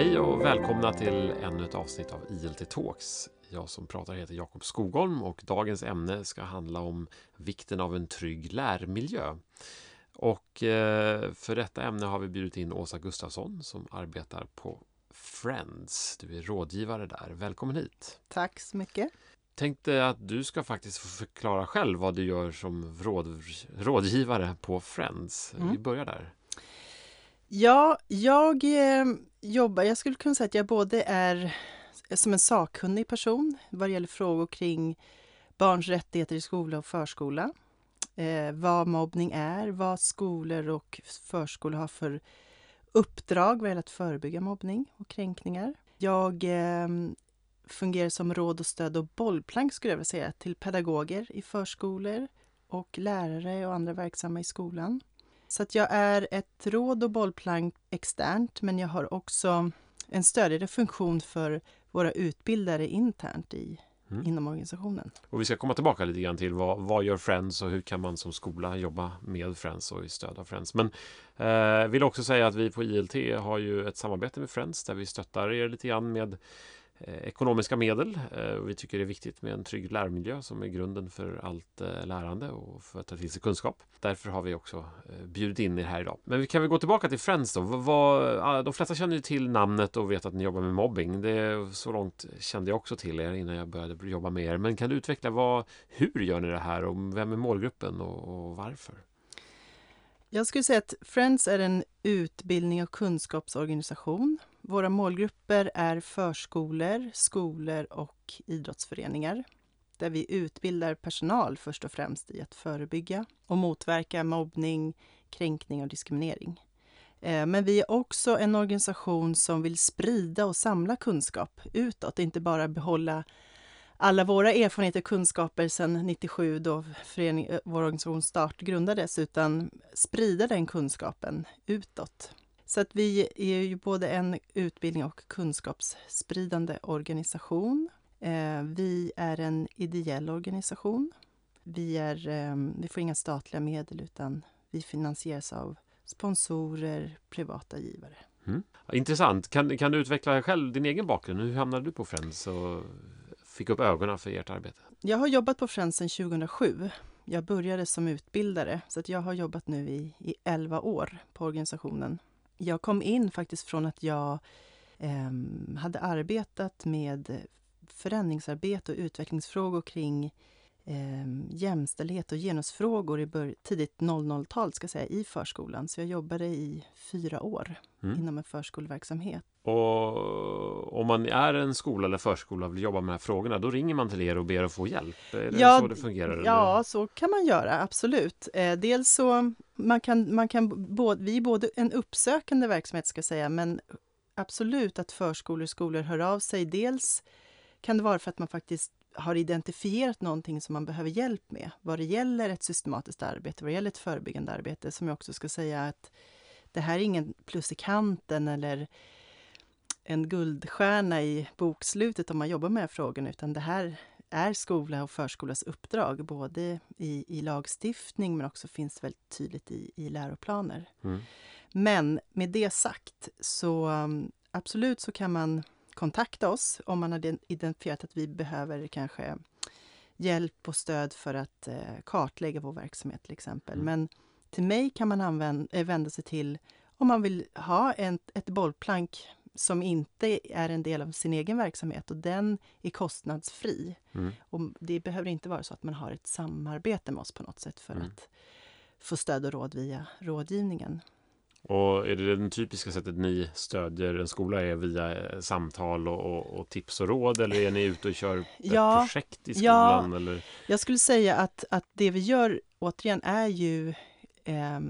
Hej och välkomna till ännu ett avsnitt av ILT Talks. Jag som pratar heter Jakob Skogholm och dagens ämne ska handla om vikten av en trygg lärmiljö. Och eh, för detta ämne har vi bjudit in Åsa Gustafsson som arbetar på Friends. Du är rådgivare där. Välkommen hit! Tack så mycket! Tänkte att du ska faktiskt få förklara själv vad du gör som råd, rådgivare på Friends. Mm. Vi börjar där. Ja, jag eh, jobbar, jag skulle kunna säga att jag både är som en sakkunnig person vad det gäller frågor kring barns rättigheter i skola och förskola. Eh, vad mobbning är, vad skolor och förskolor har för uppdrag vad gäller att förebygga mobbning och kränkningar. Jag eh, fungerar som råd och stöd och bollplank skulle jag vilja säga till pedagoger i förskolor och lärare och andra verksamma i skolan. Så att jag är ett råd och bollplank externt, men jag har också en stödjande funktion för våra utbildare internt i, mm. inom organisationen. Och vi ska komma tillbaka lite grann till vad, vad gör Friends och hur kan man som skola jobba med Friends och i stöd av Friends. Men eh, vill också säga att vi på ILT har ju ett samarbete med Friends där vi stöttar er lite grann med Eh, ekonomiska medel. Eh, vi tycker det är viktigt med en trygg lärmiljö som är grunden för allt eh, lärande och för att ta till sig kunskap. Därför har vi också bjudit in er här idag. Men vi kan väl gå tillbaka till Friends då. Vad, de flesta känner ju till namnet och vet att ni jobbar med mobbing. Det, så långt kände jag också till er innan jag började jobba med er. Men kan du utveckla vad, hur gör ni det här och vem är målgruppen och, och varför? Jag skulle säga att Friends är en utbildning och kunskapsorganisation våra målgrupper är förskolor, skolor och idrottsföreningar där vi utbildar personal först och främst i att förebygga och motverka mobbning, kränkning och diskriminering. Eh, men vi är också en organisation som vill sprida och samla kunskap utåt, inte bara behålla alla våra erfarenheter och kunskaper sedan 97 då förening, eh, vår organisation start grundades, utan sprida den kunskapen utåt. Så att vi är ju både en utbildning och kunskapsspridande organisation. Eh, vi är en ideell organisation. Vi, är, eh, vi får inga statliga medel utan vi finansieras av sponsorer, privata givare. Mm. Intressant. Kan, kan du utveckla själv din egen bakgrund? Hur hamnade du på Friends och fick upp ögonen för ert arbete? Jag har jobbat på Friends sedan 2007. Jag började som utbildare så att jag har jobbat nu i, i 11 år på organisationen. Jag kom in faktiskt från att jag eh, hade arbetat med förändringsarbete och utvecklingsfrågor kring eh, jämställdhet och genusfrågor i tidigt 00-tal ska säga, i förskolan. Så jag jobbade i fyra år mm. inom en förskoleverksamhet. Och om man är en skola eller förskola och vill jobba med de här frågorna, då ringer man till er och ber att få hjälp? Är det ja, så det fungerar? Ja, eller? så kan man göra, absolut. Eh, dels så man kan, man kan både, vi är både en uppsökande verksamhet ska jag säga, men absolut att förskolor och skolor hör av sig. Dels kan det vara för att man faktiskt har identifierat någonting som man behöver hjälp med vad det gäller ett systematiskt arbete, vad det gäller ett förebyggande arbete, som jag också ska säga att det här är ingen plus i kanten eller en guldstjärna i bokslutet om man jobbar med frågorna, utan det här är skola och förskolas uppdrag, både i, i lagstiftning men också finns väldigt tydligt i, i läroplaner. Mm. Men med det sagt så um, absolut så kan man kontakta oss om man har identifierat att vi behöver kanske hjälp och stöd för att eh, kartlägga vår verksamhet till exempel. Mm. Men till mig kan man använda, eh, vända sig till om man vill ha en, ett bollplank som inte är en del av sin egen verksamhet och den är kostnadsfri. Mm. Och det behöver inte vara så att man har ett samarbete med oss på något sätt för mm. att få stöd och råd via rådgivningen. Och är det det typiska sättet ni stödjer en skola är via eh, samtal och, och, och tips och råd eller är ni ute och kör ett ja, projekt i skolan? Ja, eller? Jag skulle säga att, att det vi gör återigen är ju eh,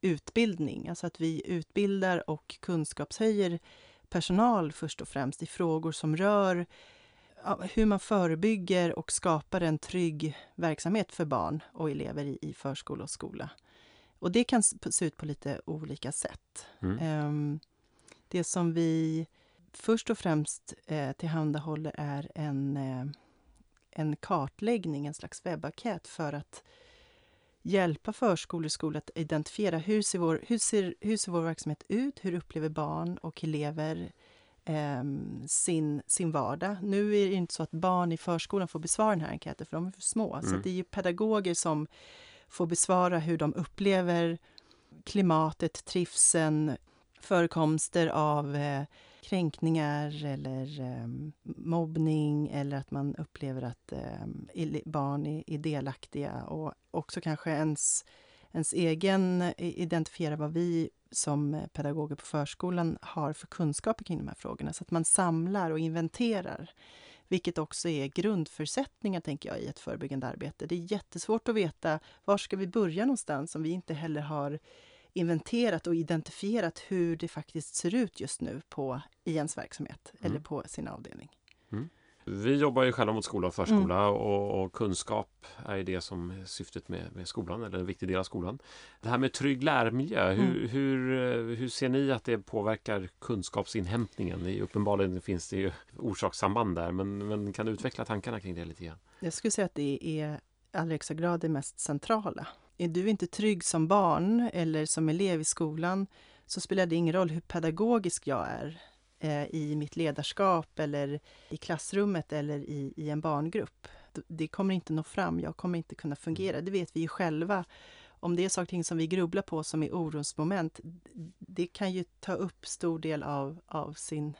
utbildning, alltså att vi utbildar och kunskapshöjer personal först och främst i frågor som rör hur man förebygger och skapar en trygg verksamhet för barn och elever i, i förskola och skola. Och det kan se ut på lite olika sätt. Mm. Um, det som vi först och främst eh, tillhandahåller är en, eh, en kartläggning, en slags webbenkät för att hjälpa förskolor och skolor att identifiera hur ser, vår, hur, ser, hur ser vår verksamhet ut? Hur upplever barn och elever eh, sin, sin vardag. Nu är det inte så att barn i förskolan får besvara den här enkäten, för de är för små. Mm. Så det är ju pedagoger som får besvara hur de upplever klimatet, trivseln, förekomster av eh, kränkningar eller eh, mobbning eller att man upplever att eh, barn är, är, delaktiga och också kanske ens, ens egen eh, identifiera vad vi som pedagoger på förskolan har för kunskaper kring de här frågorna så att man samlar och inventerar. Vilket också är grundförutsättningar, tänker jag, i ett förebyggande arbete. Det är jättesvårt att veta var ska vi börja någonstans om vi inte heller har inventerat och identifierat hur det faktiskt ser ut just nu på i ens verksamhet mm. eller på sin avdelning. Mm. Vi jobbar ju själva mot skola och förskola mm. och, och, kunskap är det som är syftet med, med, skolan, eller en viktig del av skolan. Det här med trygg lärmiljö, hur, mm. hur, hur ser ni att det påverkar kunskapsinhämtningen? Uppenbarligen finns det ju orsakssamband där, men, men kan du utveckla tankarna kring det lite grann? Jag skulle säga att det är allra högsta grad det mest centrala. Är du inte trygg som barn eller som elev i skolan så spelar det ingen roll hur pedagogisk jag är eh, i mitt ledarskap eller i klassrummet eller i, i en barngrupp. Det kommer inte nå fram, jag kommer inte kunna fungera. Det vet vi ju själva. Om det är saker och ting som vi grubblar på som är orosmoment, det kan ju ta upp stor del av, av, sin,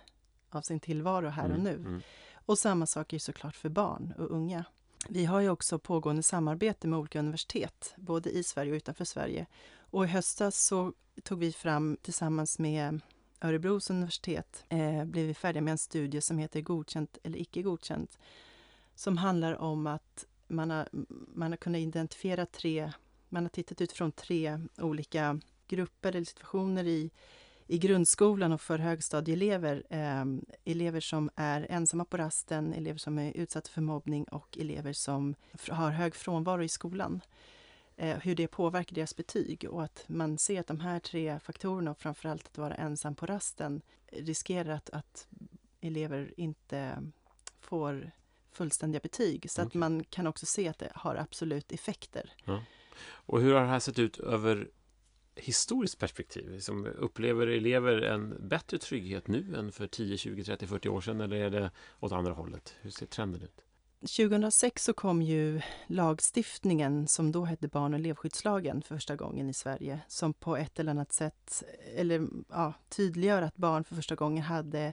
av sin tillvaro här och mm, nu. Mm, mm. Och samma sak är såklart för barn och unga. Vi har ju också pågående samarbete med olika universitet, både i Sverige och utanför Sverige. Och i höstas så tog vi fram tillsammans med Örebros universitet, eh, blev vi färdiga med en studie som heter Godkänt eller icke godkänt, som handlar om att man har, man har kunnat identifiera tre, man har tittat utifrån tre olika grupper eller situationer i i grundskolan och för högstadieelever. Eh, elever som är ensamma på rasten, elever som är utsatta för mobbning och elever som har hög frånvaro i skolan. Eh, hur det påverkar deras betyg och att man ser att de här tre faktorerna och framförallt att vara ensam på rasten riskerar att, att elever inte får fullständiga betyg. Så okay. att man kan också se att det har absolut effekter. Ja. Och hur har det här sett ut över historiskt perspektiv? Som upplever elever en bättre trygghet nu än för 10, 20, 30, 40 år sedan eller är det åt andra hållet? Hur ser trenden ut? 2006 så kom ju lagstiftningen som då hette barn och elevskyddslagen för första gången i Sverige som på ett eller annat sätt eller, ja, tydliggör att barn för första gången hade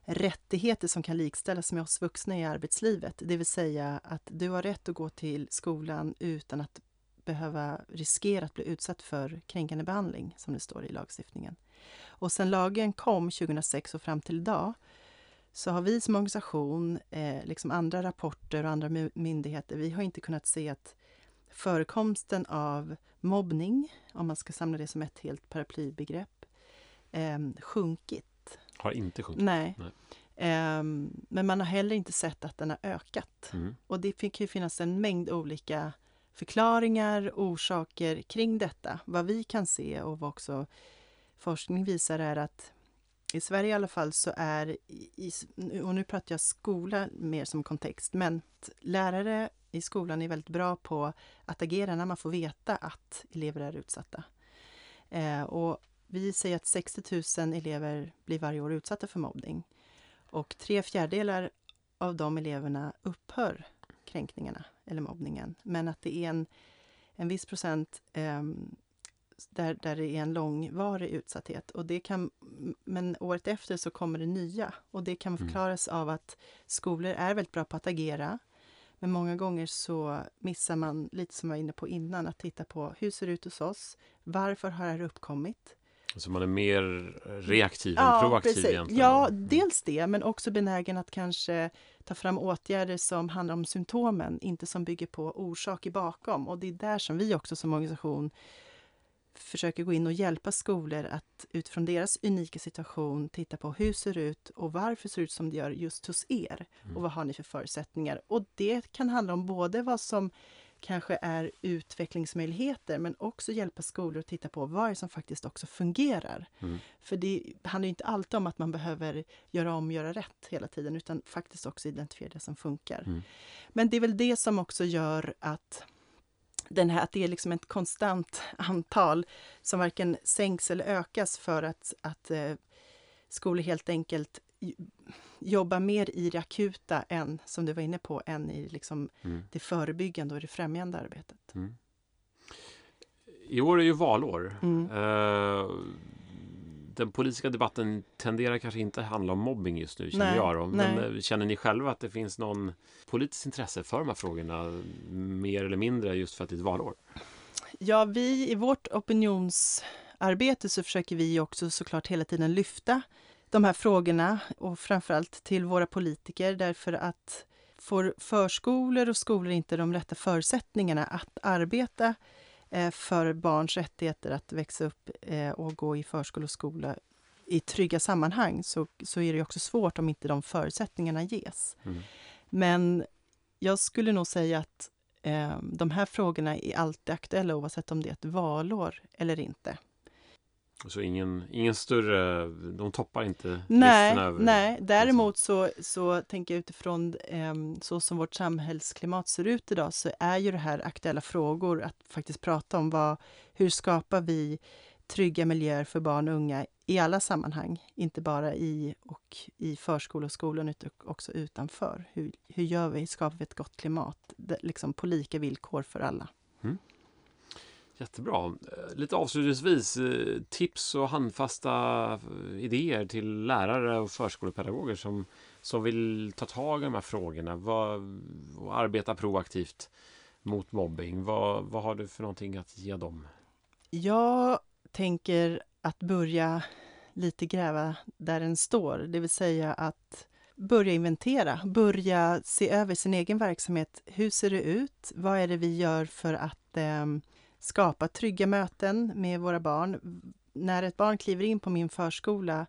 rättigheter som kan likställas med oss vuxna i arbetslivet. Det vill säga att du har rätt att gå till skolan utan att behöva riskera att bli utsatt för kränkande behandling, som det står i lagstiftningen. Och sen lagen kom 2006 och fram till idag så har vi som organisation, eh, liksom andra rapporter och andra myndigheter, vi har inte kunnat se att förekomsten av mobbning, om man ska samla det som ett helt paraplybegrepp, eh, sjunkit. Har inte sjunkit? Nej. Nej. Eh, men man har heller inte sett att den har ökat. Mm. Och det kan ju finnas en mängd olika förklaringar, orsaker kring detta. Vad vi kan se och vad också forskning visar är att i Sverige i alla fall så är, i, och nu pratar jag skola mer som kontext, men lärare i skolan är väldigt bra på att agera när man får veta att elever är utsatta. Eh, och vi säger att 60 000 elever blir varje år utsatta för mobbning. Och tre fjärdedelar av de eleverna upphör kränkningarna eller mobbningen. Men att det är en, en viss procent eh, där, där det är en långvarig utsatthet. Och det kan, men året efter så kommer det nya. Och det kan mm. förklaras mm. av att skolor är väldigt bra på att agera. Men många gånger så missar man, lite som jag var inne på innan, att titta på hur ser det ut hos oss? Varför har det här uppkommit? Så man är mer reaktiv ja, än proaktiv precis. egentligen? Ja, dels det, men också benägen att kanske ta fram åtgärder som handlar om symptomen, inte som bygger på orsaker bakom. Och det är där som vi också som organisation försöker gå in och hjälpa skolor att utifrån deras unika situation titta på hur ser det ut och varför ser det ut som det gör just hos er? Mm. Och vad har ni för förutsättningar? Och det kan handla om både vad som kanske är utvecklingsmöjligheter men också hjälpa skolor att titta på vad är som faktiskt också fungerar. Mm. För det handlar inte alltid om att man behöver göra om, göra rätt hela tiden utan faktiskt också identifiera det som funkar. Mm. Men det är väl det som också gör att den här, att det är liksom ett konstant antal som varken sänks eller ökas för att, att eh, skolor helt enkelt jobba mer i det akuta än, som du var inne på, än i liksom Mm. det förebyggande och det främjande arbetet. Mm. I år är ju valår. Mm. Eh, den politiska debatten tenderar kanske inte handla om mobbing just nu, känner Nej, jag. Då. Men nej. eh, känner ni själva att det finns någon politiskt intresse för de här frågorna, mer eller mindre, just för att det är ett valår? Ja, vi i vårt opinionsarbete så försöker vi också såklart hela tiden lyfta de här frågorna och framförallt till våra politiker därför att får förskolor och skolor inte de rätta förutsättningarna att arbeta för barns rättigheter att växa upp eh, och gå i förskola och skola i trygga sammanhang så, så är det också svårt om inte de förutsättningarna ges. Mm. Men jag skulle nog säga att eh, de här frågorna är alltid aktuella oavsett om det är ett valår eller inte. Så ingen, ingen större, de toppar inte Nej, över... nej. däremot så, så tänker jag utifrån eh, så som vårt samhällsklimat ser ut idag så är ju det här aktuella frågor att faktiskt prata om vad, hur skapar vi trygga miljöer för barn och unga i alla sammanhang, inte bara i och i förskola och skolan utan också utanför. Hur, hur gör vi, skapar vi ett gott klimat, liksom på lika villkor för alla? Jättebra. Eh, lite avslutningsvis, eh, tips och handfasta eh, idéer till lärare och förskolepedagoger som, som vill ta tag i de här frågorna och arbeta proaktivt mot mobbing. Vad, vad har du för någonting att ge dem? Jag tänker att börja lite gräva där den står, det vill säga att börja inventera, börja se över sin egen verksamhet. Hur ser det ut? Vad är det vi gör för att eh, skapa trygga möten med våra barn? När ett barn kliver in på min förskola,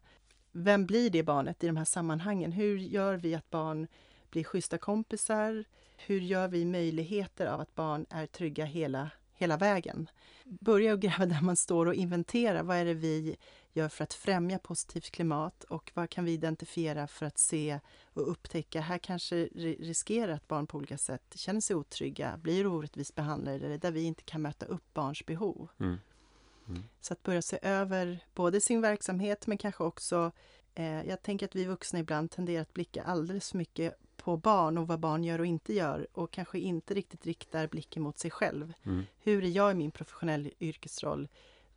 vem blir det barnet i de här sammanhangen? Hur gör vi att barn blir schyssta kompisar? Hur gör vi möjligheter av att barn är trygga hela, hela vägen? Börja och gräva där man står och inventera. Vad är det vi gör för att främja positivt klimat och vad kan vi identifiera för att se och upptäcka, här kanske ri- riskerar att barn på olika sätt känner sig otrygga, blir orättvist behandlade eller där vi inte kan möta upp barns behov. Mm. Så att börja se över både sin verksamhet men kanske också, eh, jag tänker att vi vuxna ibland tenderar att blicka alldeles för mycket på barn och vad barn gör och inte gör och kanske inte riktigt riktar blicken mot sig själv. Mm. Hur är jag i min professionella yrkesroll?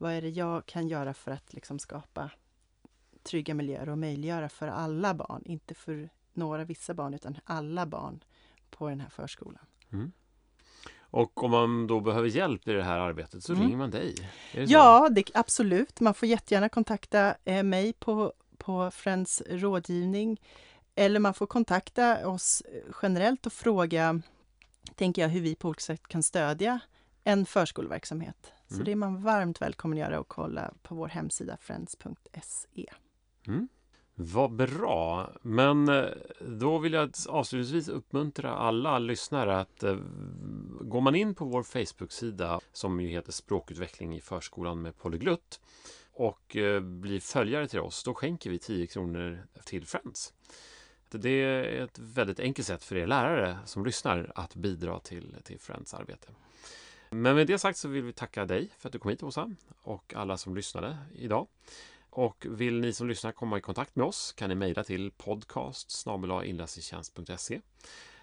Vad är det jag kan göra för att liksom skapa trygga miljöer och möjliggöra för alla barn, inte för några vissa barn utan alla barn på den här förskolan. Mm. Och om man då behöver hjälp i det här arbetet så Mm. ringer man dig? Ja, det, absolut. Man får jättegärna kontakta eh, mig på, på Friends rådgivning eller man får kontakta oss generellt och fråga, tänker jag, hur vi på olika sätt kan stödja en förskoleverksamhet. Så Mm. det är man varmt välkommen att göra och kolla på vår hemsida friends.se. Mm. Vad bra! Men eh, då vill jag avslutningsvis uppmuntra alla lyssnare att eh, går man in på vår Facebook-sida som ju heter Språkutveckling i förskolan med polyglutt och eh, blir följare till oss, då skänker vi 10 kronor till Friends. Det är ett väldigt enkelt sätt för er lärare som lyssnar att bidra till, till Friends arbete. Men med det sagt så vill vi tacka dig för att du kom hit Åsa och alla som lyssnade idag. Och vill ni som lyssnar komma i kontakt med oss kan ni mejla till podcast inläsningstjänst.se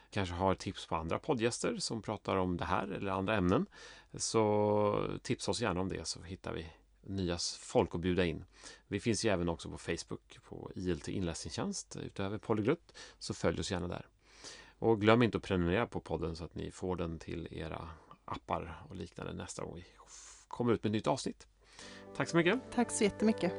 Kanske har tips på andra poddgäster som pratar om det här eller andra ämnen. Så tipsa oss gärna om det så hittar vi nya folk att bjuda in. Vi finns ju även också på Facebook på ILT inläsningstjänst utöver Polyglutt så följ oss gärna där. Och glöm inte att prenumerera på podden så att ni får den till era appar och liknande nästa gång vi kommer ut med ett nytt avsnitt. Tack så mycket! Tack så jättemycket!